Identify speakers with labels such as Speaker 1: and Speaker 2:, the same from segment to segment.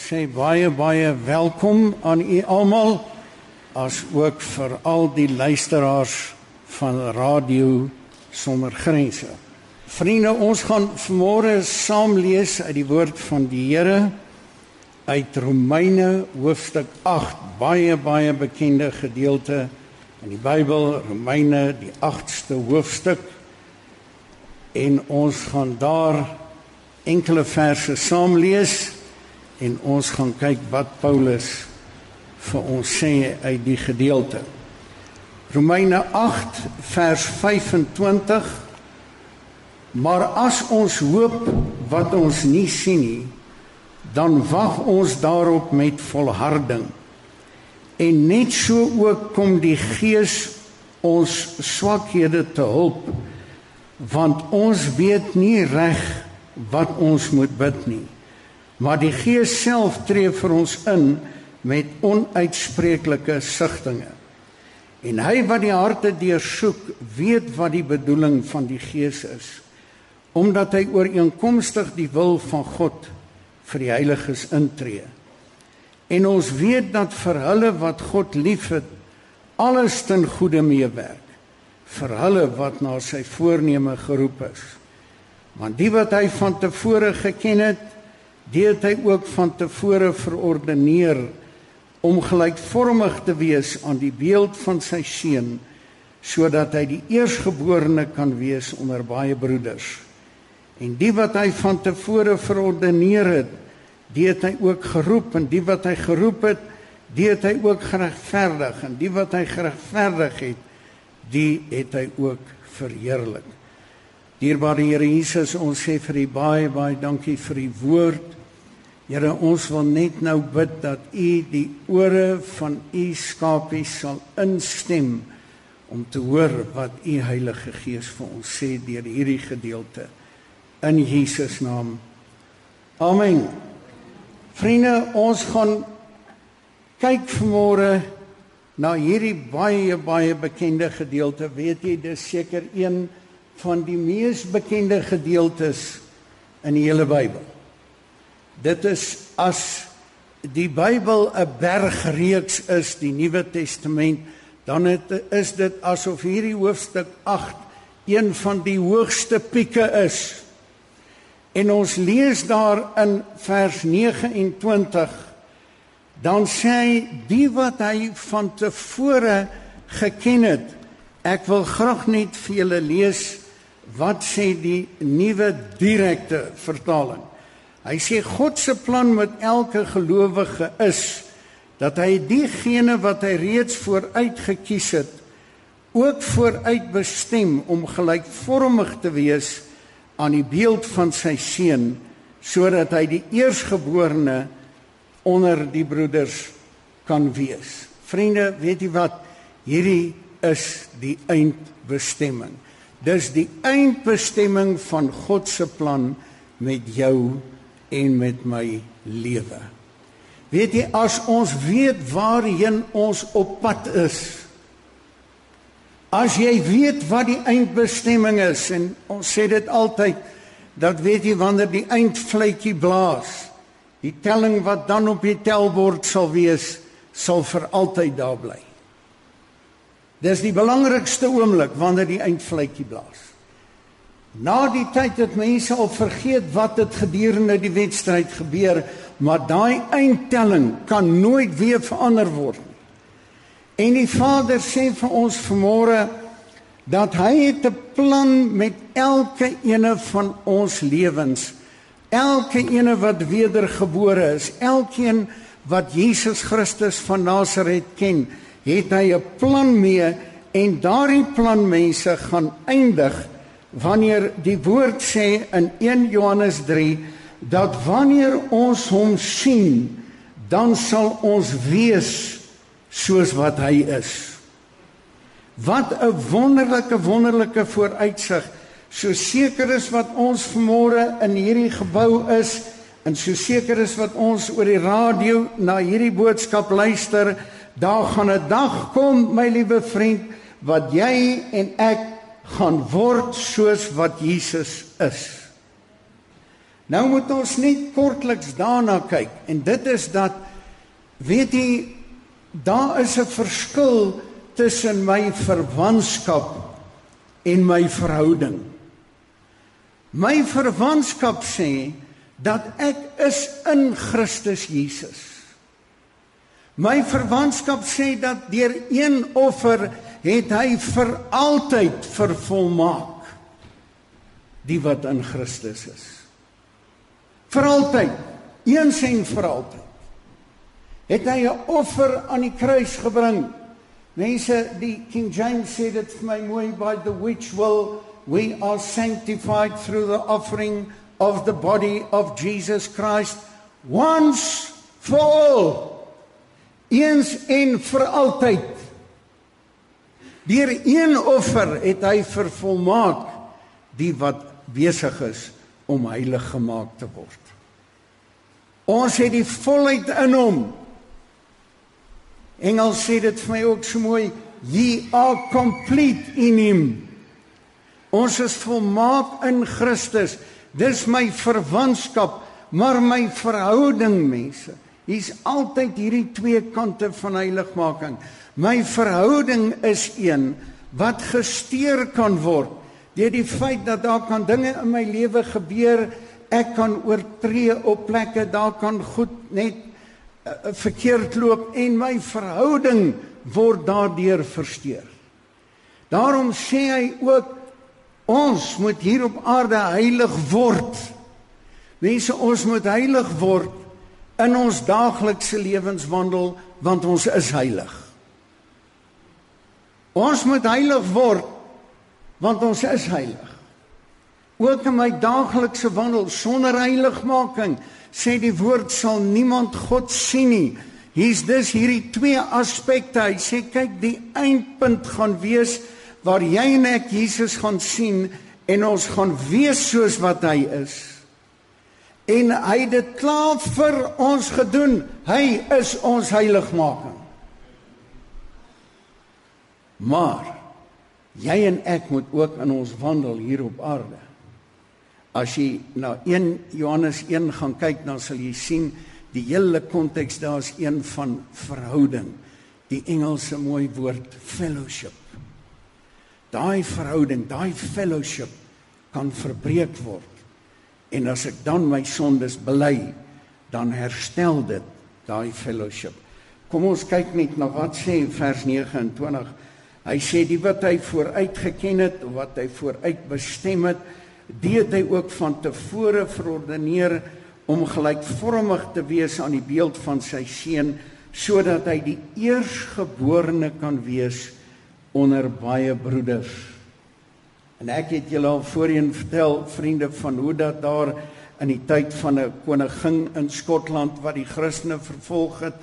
Speaker 1: sê baie baie welkom aan u almal as ook vir al die luisteraars van Radio Sonder Grense. Vriende, ons gaan vanmôre saam lees uit die woord van die Here uit Romeine hoofstuk 8, baie baie bekende gedeelte in die Bybel, Romeine die 8ste hoofstuk. En ons gaan daar enkele verse saam lees en ons gaan kyk wat Paulus vir ons sê uit die gedeelte. Romeine 8 vers 25 Maar as ons hoop wat ons nie sien nie, dan wag ons daarop met volharding. En net so ook kom die Gees ons swakhede te hulp, want ons weet nie reg wat ons moet bid nie. Maar die Gees self tree vir ons in met onuitspreeklike sigtinge. En hy wat die harte deursoek, weet wat die bedoeling van die Gees is, omdat hy ooreenkomstig die wil van God vir die heiliges intree. En ons weet dat vir hulle wat God liefhet, alles ten goeie meewerk vir hulle wat na sy voorneme geroep is. Want die wat hy van tevore geken het, die het hy ook van tevore verordeneer om gelykvormig te wees aan die beeld van sy seun sodat hy die eersgeborene kan wees onder baie broeders. En die wat hy van tevore verordeneer het, die het hy ook geroep en die wat hy geroep het, die het hy ook geregverdig en die wat hy geregverdig het, die het hy ook verheerlik. Dierbare Here Jesus, ons sê vir U baie baie dankie vir U woord. Here, ons wil net nou bid dat U die ore van U skapies sal instem om te hoor wat U Heilige Gees vir ons sê deur hierdie gedeelte in Jesus naam. Amen. Vriende, ons gaan kyk vanmôre na hierdie baie baie bekende gedeelte. Weet jy, dis seker een van die mees bekende gedeeltes in die hele Bybel. Dit is as die Bybel 'n bergreeks is, die Nuwe Testament, dan het, is dit asof hierdie hoofstuk 8 een van die hoogste pieke is. En ons lees daar in vers 29 dan sê hy die wat hy van tevore geken het ek wil graag net vir julle lees wat sê die nuwe direkte vertaling? Hy sê God se plan met elke gelowige is dat hy diegene wat hy reeds vooruit gekies het ook vooruit bestem om gelykvormig te wees aan die beeld van sy seun sodat hy die eersgeborene onder die broeders kan wees. Vriende, weet jy wat? Hierdie is die eindbestemming. Dis die eindbestemming van God se plan met jou en met my lewe. Weet jy as ons weet waarheen ons op pad is. As jy weet wat die eindbestemming is en ons sê dit altyd dat weet jy wanneer die eindfluitjie blaas, die telling wat dan op die telbord sal wees, sal vir altyd daar bly. Dis die belangrikste oomblik wanneer die eindfluitjie blaas. Na die tyd het mense al vergeet wat het gedurende die wedstryd gebeur, maar daai eindtelling kan nooit weer verander word nie. En die Vader sê vir ons vanmôre dat hy het 'n plan met elke ene van ons lewens. Elke ene wat wedergebore is, elkeen wat Jesus Christus van Nasaret ken, het hy 'n plan mee en daardie plan mense gaan eindig wanneer die woord sê in 1 Johannes 3 dat wanneer ons hom sien dan sal ons wees soos wat hy is. Wat 'n wonderlike wonderlike vooruitsig. So seker is wat ons vanmôre in hierdie gebou is en so seker is wat ons oor die radio na hierdie boodskap luister Daar gaan 'n dag kom, my liewe vriend, wat jy en ek gaan word soos wat Jesus is. Nou moet ons net kortliks daarna kyk en dit is dat weet jy daar is 'n verskil tussen my verwantskap en my verhouding. My verwantskap sê dat ek is in Christus Jesus. My verwantskap sê dat deur een offer het hy vir altyd vervolmaak die wat in Christus is. Vir altyd, eens en vir altyd. Het hy 'n offer aan die kruis gebring. Mense, die King James sê dit vir my mooi by the which will we are sanctified through the offering of the body of Jesus Christ once for all. Eens en vir altyd. Deur een offer het hy vervolmaak die wat besig is om heilig gemaak te word. Ons het die volheid in hom. Engels sê dit vir my ook so mooi, ye are complete in him. Ons is volmaak in Christus. Dis my verwantskap, maar my verhouding mense. Hier's altyd hierdie twee kante van heiligmaking. My verhouding is een wat gesteer kan word deur die feit dat daar kan dinge in my lewe gebeur, ek kan oortree op plekke, daar kan goed net uh, verkeerd loop en my verhouding word daardeur versteur. Daarom sê hy ook ons moet hier op aarde heilig word. Mense, ons moet heilig word in ons daaglikse lewenswandel want ons is heilig. Ons moet heilig word want ons is heilig. Ook in my daaglikse wandel sonder heiligmaking sê die woord sal niemand God sien nie. Hier's dus hierdie twee aspekte. Hy sê kyk die eindpunt gaan wees waar jy en ek Jesus gaan sien en ons gaan wees soos wat hy is. En hy het dit klaar vir ons gedoen. Hy is ons heiligmaking. Maar jy en ek moet ook in ons wandel hier op aarde. As jy na 1 Johannes 1 gaan kyk, dan sal jy sien die hele konteks daar is een van verhouding. Die Engelse mooi woord fellowship. Daai verhouding, daai fellowship kan verbreek word. En as ek dan my sondes bely, dan herstel dit daai fellowship. Kom ons kyk net na wat sê vers 29 Hy sê die wat hy vooruit geken het, wat hy vooruit bestem het, dit het hy ook van tevore verordeneer om gelykvormig te wees aan die beeld van sy seun sodat hy die eersgeborene kan wees onder baie broeders. En ek het julle al voorheen vertel vriende van hoe dat daar in die tyd van 'n koningin in Skotland wat die Christene vervolg het,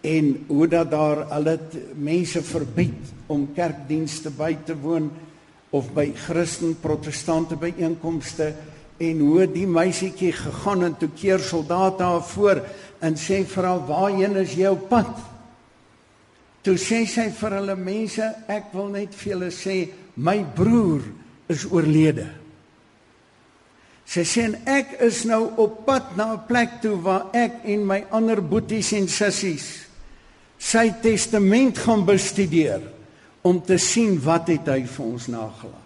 Speaker 1: en hoe dat daar hulle mense verbied om kerkdienste by te woon of by Christen protestante byeenkomste en hoe die meisietjie gegaan en toe keer soldate haar voor en sê vir haar waarheen is jou pad? Toe sê sy vir hulle mense ek wil net vir julle sê my broer is oorlede sy sê ek is nou op pad na 'n plek toe waar ek en my ander boeties en sissies sy testament gaan bestudeer om te sien wat het hy vir ons nagelaat.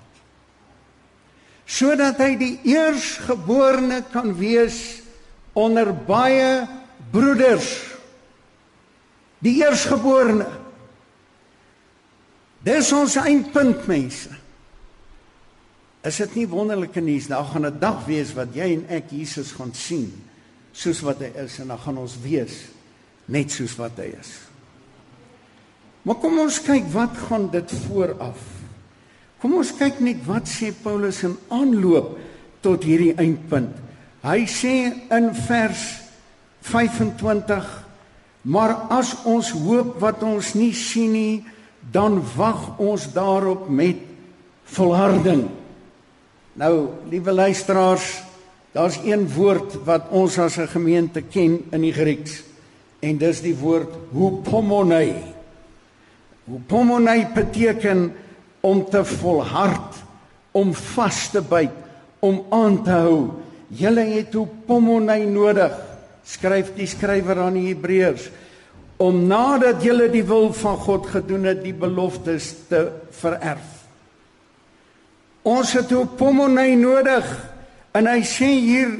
Speaker 1: Sodat hy die eersgeborene kan wees onder baie broeders. Die eersgeborene. Dis ons eindpunt mense. Is dit nie wonderlike nuus? Nou gaan 'n dag wees wat jy en ek Jesus gaan sien soos wat hy is en dan gaan ons wees net soos wat hy is. Maar kom ons kyk wat gaan dit vooraf. Kom ons kyk net wat sê Paulus in aanloop tot hierdie eindpunt. Hy sê in vers 25: Maar as ons hoop wat ons nie sien nie, dan wag ons daarop met volharding. Nou, liewe luisteraars, daar's een woord wat ons as 'n gemeente ken in die Grieks en dis die woord hupomonai. Hopomonai beteken om te volhard, om vas te byt, om aan te hou julle het opomonai nodig, skryf die skrywer aan die Hebreërs, om nadat julle die wil van God gedoen het, die beloftes te vererf. Ons het opomonai nodig en hy sê hier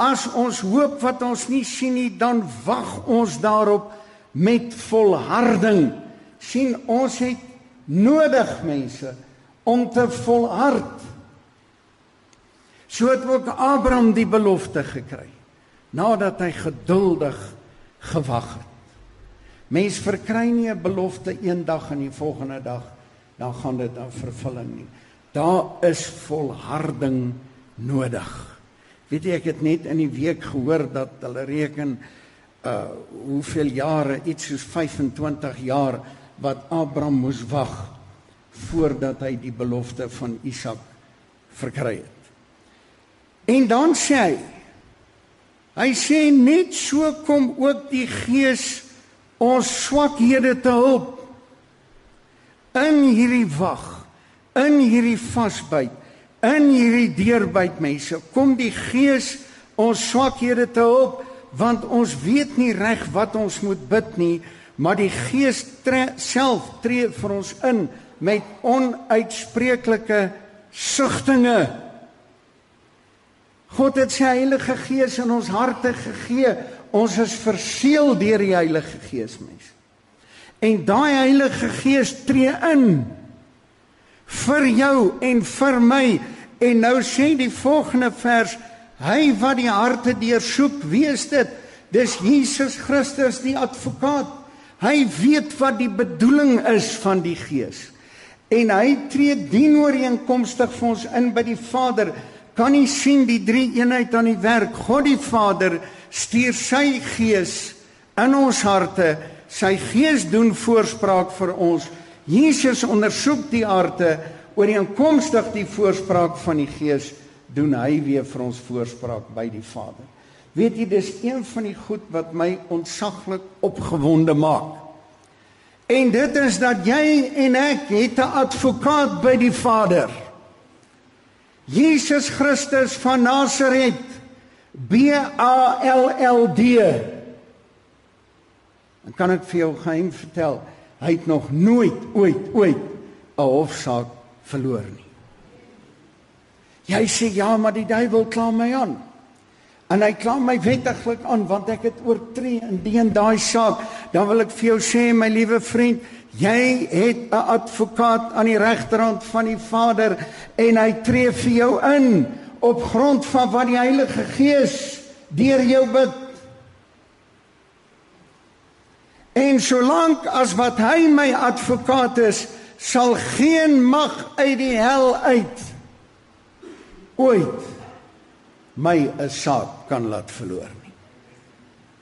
Speaker 1: as ons hoop wat ons nie sien nie, dan wag ons daarop met volharding. sien ons het nodig mense om te volhard. So het ook Abraham die belofte gekry nadat hy geduldig gewag het. Mens verkry nie 'n belofte eendag en die volgende dag dan gaan dit in vervulling nie. Daar is volharding nodig. Weet jy ek het net in die week gehoor dat hulle reken uh hoeveel jare iets soos 25 jaar wat Abraham moes wag voordat hy die belofte van Isak verkry het. En dan sê hy hy sê net so kom ook die Gees ons swakhede te hulp in hierdie wag, in hierdie vasbyt, in hierdie deurbyt mense. Kom die Gees ons swakhede te hulp want ons weet nie reg wat ons moet bid nie, maar die Gees tre self tree vir ons in met onuitspreeklike sugtinge. God het sy Heilige Gees in ons harte gegee. Ons is verseël deur die Heilige Gees, mens. En daai Heilige Gees tree in vir jou en vir my. En nou sê die volgende vers, hy wat die harte deursoek, wie is dit? Dis Jesus Christus die advokaat. Hy weet wat die bedoeling is van die Gees. En hy tree dienooreenkomstig vir ons in by die Vader. Kan nie sien die drie eenheid aan die werk. God die Vader stuur sy Gees in ons harte. Sy Gees doen voorspraak vir ons. Jesus ondersoek die harte ooreenkomstig die voorspraak van die Gees doen hy weer vir ons voorspraak by die Vader. Weet jy dis een van die goed wat my ontsaglik opgewonde maak. En dit is dat jy en ek het 'n advokaat by die Vader. Jesus Christus van Nasaret. B A L L D. En kan ek vir jou geheim vertel? Hy het nog nooit ooit ooit 'n hofsaak verloor nie. Jy sê ja, maar die duiwel kla my aan. En hy kla my wettiglik aan want ek het oortree in die en daai saak. Dan wil ek vir jou sê my liewe vriend, jy het 'n advokaat aan die regterhand van die Vader en hy tree vir jou in op grond van wat die Heilige Gees deur jou bid. En solank as wat hy my advokaat is, sal geen mag uit die hel uit ooit my 'n saak kan laat verloor nie.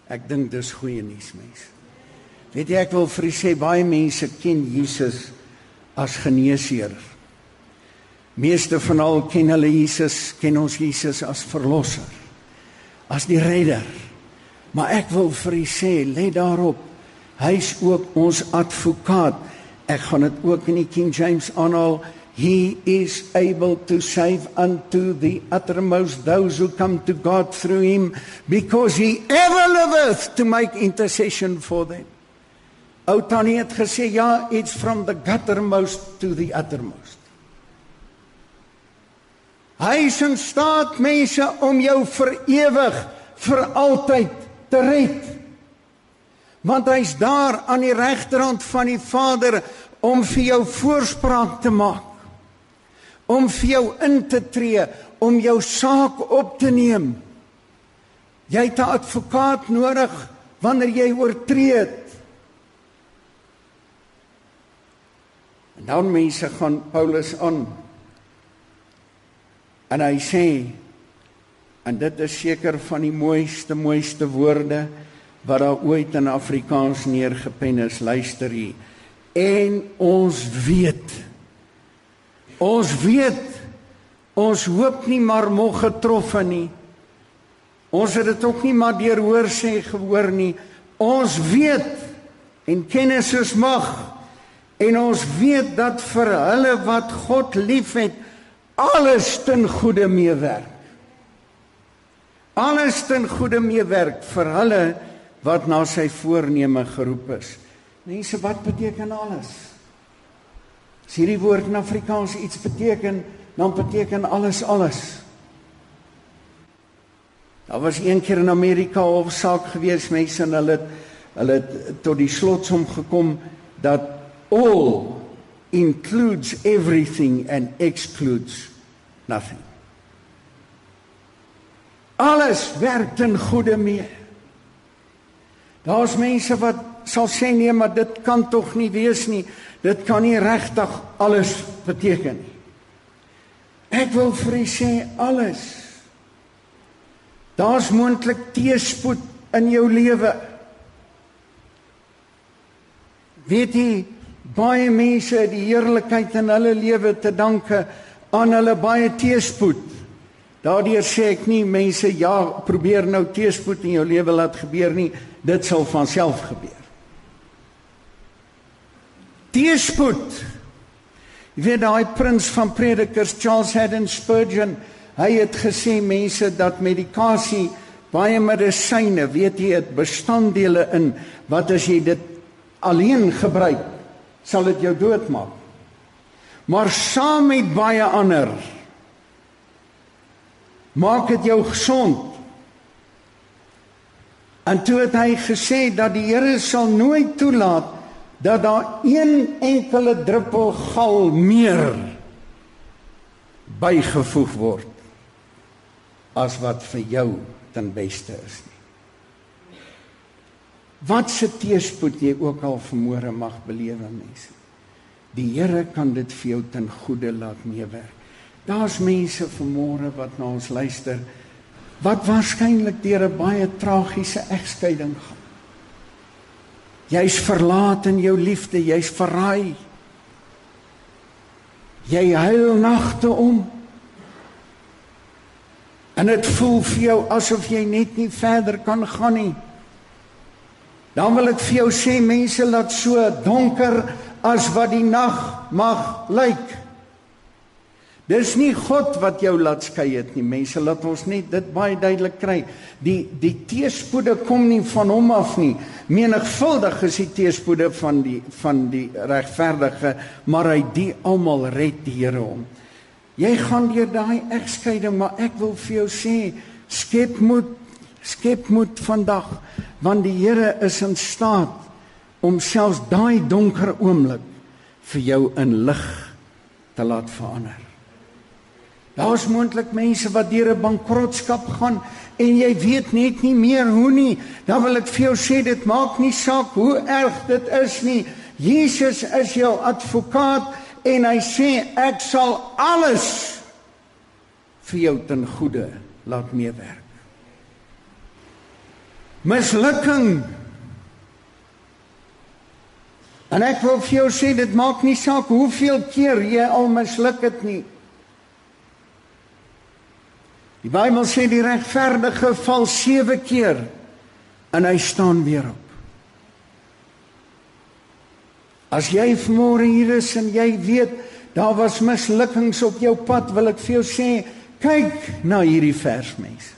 Speaker 1: Ek dink dis goeie nuus mense. Weet jy ek wil vir u sê baie mense ken Jesus as geneesheer. Meeste van al ken hulle Jesus, ken ons Jesus as verlosser, as die redder. Maar ek wil vir u sê, let daarop, hy's ook ons advokaat. Ek gaan dit ook in die King James aanhaal. He is able to save unto the uttermost those who come to God through him because he ever liveth to make intercession for them. Ou Tannie het gesê ja, it's from the guttermost to the uttermost. Hy is in staat mense om jou vir ewig vir altyd te red. Want hy's daar aan die regterhand van die Vader om vir jou voorspraak te maak om vir jou in te tree, om jou saak op te neem. Jy het 'n advokaat nodig wanneer jy oortree het. En dan mense gaan Paulus aan. En hy sê en dit is seker van die mooiste mooiste woorde wat daar ooit in Afrikaans neergepen is. Luister hier. En ons weet Ons weet ons hoop nie maar mog getroffe nie. Ons het dit ook nie maar deur hoor sê gehoor nie. Ons weet en kennis is mag en ons weet dat vir hulle wat God liefhet alles ten goeie meewerk. Alles ten goeie meewerk vir hulle wat na sy voorneme geroep is. Mense, wat beteken alles? As hierdie woord in Afrikaans iets beteken, dan beteken alles alles. Daar was een keer in Amerika 'n hofsaak gewees, mense en hulle hulle tot die slotsom gekom dat all includes everything and excludes nothing. Alles werk ten goeie mee. Daar's mense wat sal sê nee, maar dit kan tog nie wees nie. Dit kan nie regtig alles beteken nie. Ek wil vir u sê alles. Daar's moontlik teëspoed in jou lewe. Weet jy baie mense die heerlikheid in hulle lewe te danke aan hulle baie teëspoed. Daardeur sê ek nie mense ja, probeer nou teëspoed in jou lewe laat gebeur nie, dit sal van self gebeur. Teëspoed. Jy weet daai prins van predikers Charles Haddon Spurgeon, hy het gesê mense dat medikasie baie medisyne, weet jy, dit bestanddele in wat as jy dit alleen gebruik, sal dit jou doodmaak. Maar saam met baie ander maak dit jou gesond. En toe het hy gesê dat die Here sal nooit toelaat dat daar een enkele druppel gal meer bygevoeg word as wat vir jou ten beste is nie. Wat se teëspoed jy ook al vermoere mag belewe mense. Die Here kan dit vir jou ten goeie laat meewerk. Daar's mense vanmôre wat na ons luister wat waarskynlik deur 'n baie tragiese egskeiding gaan. Jy's verlaat in jou liefde, jy's verraai. Jy huil nagte om. En dit voel vir jou asof jy net nie verder kan gaan nie. Dan wil ek vir jou sê mense laat so donker as wat die nag mag lyk. Dis nie God wat jou laat skei het nie. Mense laat ons net dit baie duidelik kry. Die die teëspoede kom nie van hom af nie. Menigvuldig is die teëspoede van die van die regverdige, maar hy die almal red die Here hom. Jy gaan deur daai egskeiding, maar ek wil vir jou sê, skep moed, skep moed vandag, want die Here is in staat om selfs daai donker oomblik vir jou in lig te laat verander. Daar's moontlik mense wat deur 'n bankrotskap gaan en jy weet net nie meer hoe nie. Dan wil ek vir jou sê dit maak nie saak hoe erg dit is nie. Jesus is jou advokaat en hy sê ek sal alles vir jou ten goeie laat meewerk. Mislukking. En ek wil vir jou sê dit maak nie saak hoeveel keer jy al misluk het nie. Die Bybel sê die regverdige val 7 keer en hy staan weer op. As jy vanmôre hier is en jy weet daar was mislukkings op jou pad, wil ek vir jou sê, kyk na hierdie vers mens.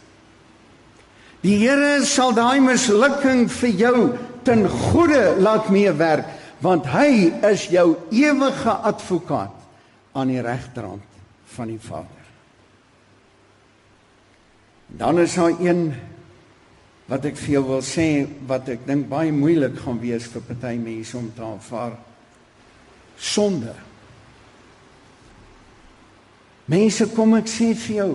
Speaker 1: Die Here sal daai mislukking vir jou ten goeie laat meewerk, want hy is jou ewige advokaat aan die regterhand van die Vader. Dan is daar een wat ek vir jou wil sê wat ek dink baie moeilik gaan wees vir party mense om te aanvaar. Sonde. Mense kom ek sê vir jou,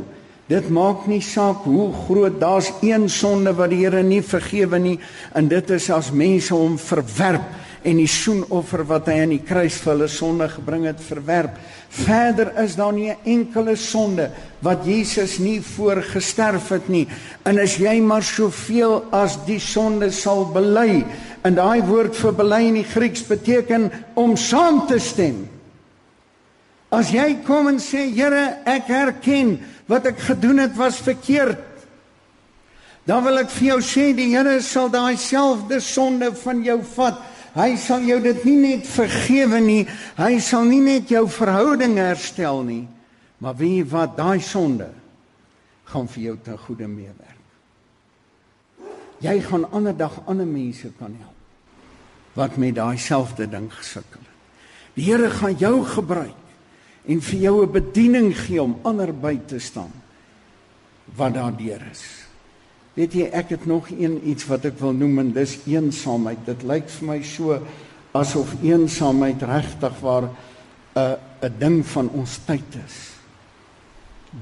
Speaker 1: dit maak nie saak hoe groot, daar's een sonde wat die Here nie vergewe nie en dit is as mense hom verwerp en die soenoffer wat hy aan die kruis vir hulle sonde gebring het verwerp. Verder is daar nie 'n enkele sonde wat Jesus nie voor gesterf het nie. En as jy maar soveel as die sonde sal bely, en daai woord vir bely in die Grieks beteken om saam te stem. As jy kom en sê Here, ek erken wat ek gedoen het was verkeerd. Dan wil ek vir jou sê die Here sal daai selfde sonde van jou vat Hy sal jou dit nie net vergewe nie, hy sal nie net jou verhouding herstel nie, maar jy wat, daai sonde gaan vir jou ten goeie meewerk. jy gaan ander dag ander mense kan help wat met daai selfde ding gesukkel het. Die Here gaan jou gebruik en vir jou 'n bediening gee om ander by te staan wat daardeur is. Weet jy, ek het nog een iets wat ek wil noem en dis eensaamheid. Dit lyk vir my so asof eensaamheid regtig waar 'n uh, 'n ding van ons tyd is.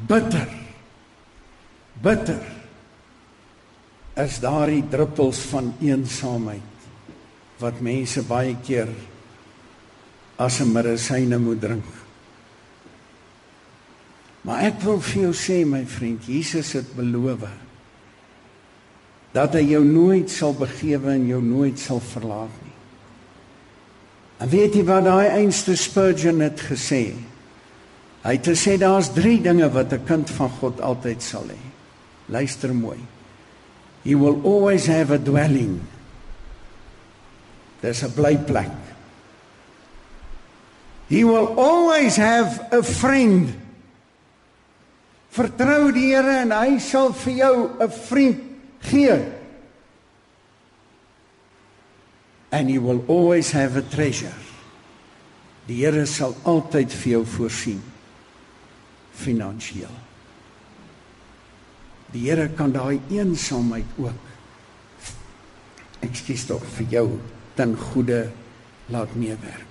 Speaker 1: Bitter. Bitter. Is daardie druppels van eensaamheid wat mense baie keer as 'n medisyne moet drink. Maar ek wil vir jou sê my vriend, Jesus het beloof dat hy jou nooit sal begewe en jou nooit sal verlaat nie. En weet jy wat daai einste Spurgeon het gesê? Hy het gesê daar's 3 dinge wat 'n kind van God altyd sal hê. Luister mooi. He will always have a dwelling. There's a blyplek. He will always have a friend. Vertrou die Here en hy sal vir jou 'n vriend gee. and you will always have a treasure. Die Here sal altyd vir jou voorsien finansiëel. Die Here kan daai eensaamheid ook ekskuus tog vir jou ten goeie laat meewerk.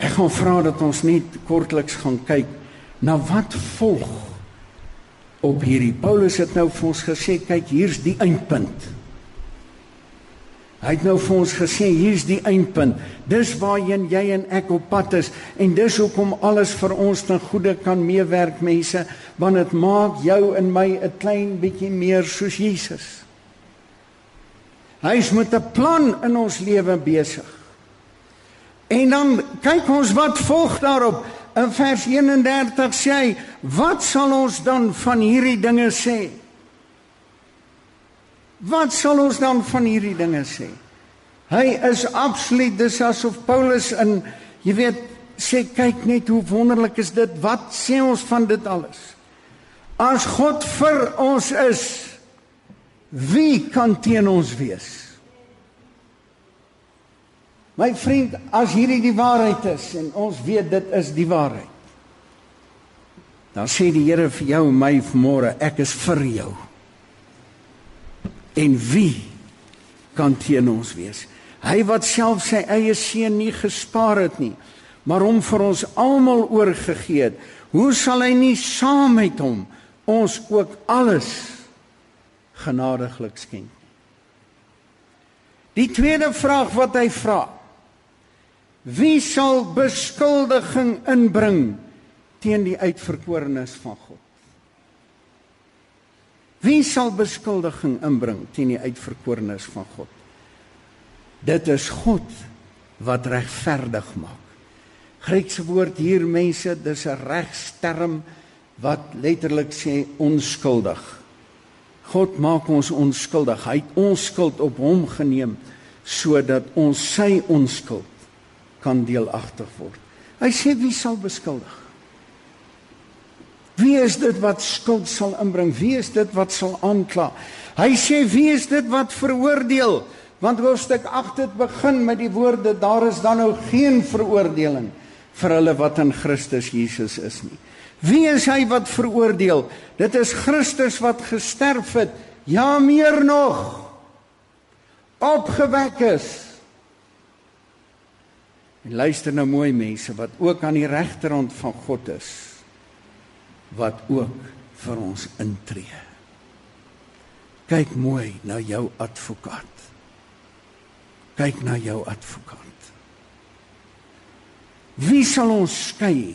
Speaker 1: Ek gaan vra dat ons net kortliks gaan kyk na wat volg op hierdie Paulus het nou vir ons gesê kyk hier's die eindpunt. Hy het nou vir ons gesê hier's die eindpunt. Dis waarheen jy en ek op pad is en dis hoekom alles vir ons ten goeie kan meewerk mense, want dit maak jou en my 'n klein bietjie meer soos Jesus. Hy is met 'n plan in ons lewe besig. En dan kyk ons wat volg daarop. In vers 31 sê hy, "Wat sal ons dan van hierdie dinge sê?" Wat sal ons dan van hierdie dinge sê? Hy is absoluut dis asof Paulus in jy weet sê kyk net hoe wonderlik is dit. Wat sê ons van dit alles? As God vir ons is, wie kan teen ons wees? My vriend, as hierdie die waarheid is en ons weet dit is die waarheid. Dan sê die Here vir jou en my vanmôre, ek is vir jou. En wie kan teen ons wees? Hy wat self sy eie seun nie gespaar het nie, maar hom vir ons almal oorgegee het, hoe sal hy nie saam met hom ons ook alles genadiglik skenk? Die tweede vraag wat hy vra: Wie sal beskuldiging inbring teen die uitverkorenes van God? Wie sal beskuldiging inbring teen die uitverkorenes van God? Dit is God wat regverdig maak. Griekse woord hier mense, dis 'n regsterm wat letterlik sê onskuldig. God maak ons onskuldig. Hy het ons skuld op hom geneem sodat ons sy onskuld kan deelagtig word. Hy sê wie sal beskuldig? Wie is dit wat skuld sal inbring? Wie is dit wat sal aankla? Hy sê wie is dit wat veroordeel? Want hoofstuk 8 het begin met die woorde daar is dan nou geen veroordeling vir hulle wat in Christus Jesus is nie. Wie is hy wat veroordeel? Dit is Christus wat gesterf het. Ja, meer nog. Opgewek is. En luister nou mooi mense wat ook aan die regterhand van God is wat ook vir ons intree. Kyk mooi na jou advokaat. Kyk na jou advokaat. Wie sal ons skei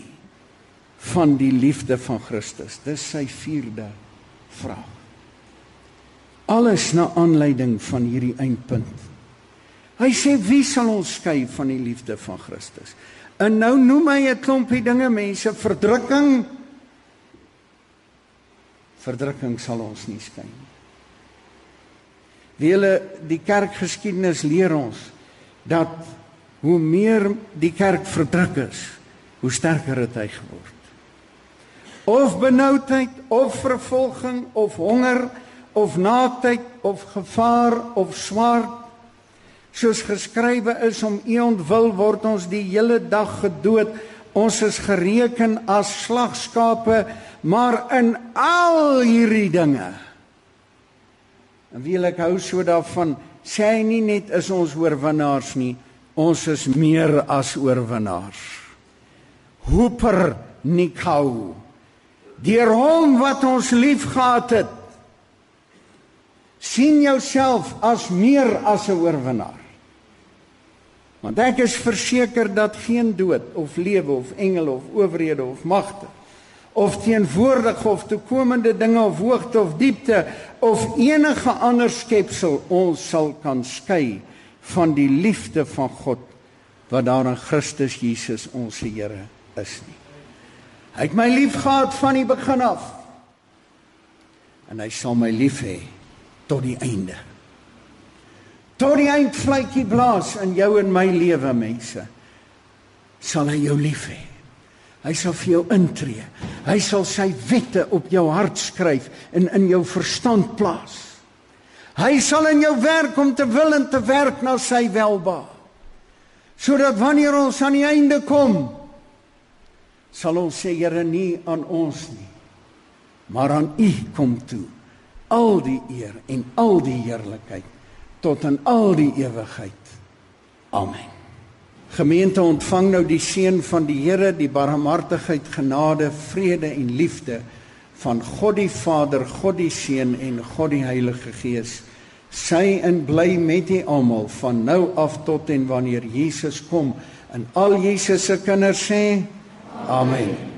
Speaker 1: van die liefde van Christus? Dis sy vierde vraag. Alles na aanleiding van hierdie eindpunt. Hy sê wie sal ons skei van die liefde van Christus? En nou noem hy 'n klompie dinge mense, verdrukking, verdrukking sal ons nie skyn nie. Wie hulle die kerkgeskiedenis leer ons dat hoe meer die kerk verdruk is, hoe sterker het hy geword. Of benoudheid, of vervolging, of honger, of naaktheid of gevaar of swaard soos geskrywe is om u ontwil word ons die hele dag gedood. Ons is gereken as slagskape maar in al hierdie dinge en wie ek hou so daarvan sê hy nie net is ons oorwinnaars nie ons is meer as oorwinnaars. Hooper nikhou deur hom wat ons liefgehad het sien jouself as meer as 'n oorwinnaar Want ek is verseker dat geen dood of lewe of engele of owerhede of magte of teenwoordige of toekomende dinge of hoogte of diepte of enige ander skepsel ons sal kan skei van die liefde van God wat daar in Christus Jesus ons Here is nie. Hy het my liefgehad van die begin af en hy sal my lief hê tot die einde tot die eindvletjie blaas in jou en my lewe mense sal hy jou lief hê. Hy sal vir jou intree. Hy sal sy wette op jou hart skryf en in jou verstand plaas. Hy sal in jou werk om te wil en te werk na sy welba sodat wanneer ons aan die einde kom sal ons sê Here nie aan ons nie maar aan u kom toe. Al die eer en al die heerlikheid tot in al die ewigheid. Amen. Gemeente ontvang nou die seën van die Here, die barmhartigheid, genade, vrede en liefde van God die Vader, God die Seun en God die Heilige Gees. Sy in bly met u almal van nou af tot en wanneer Jesus kom. En al Jesus se kinders sê: Amen. Amen.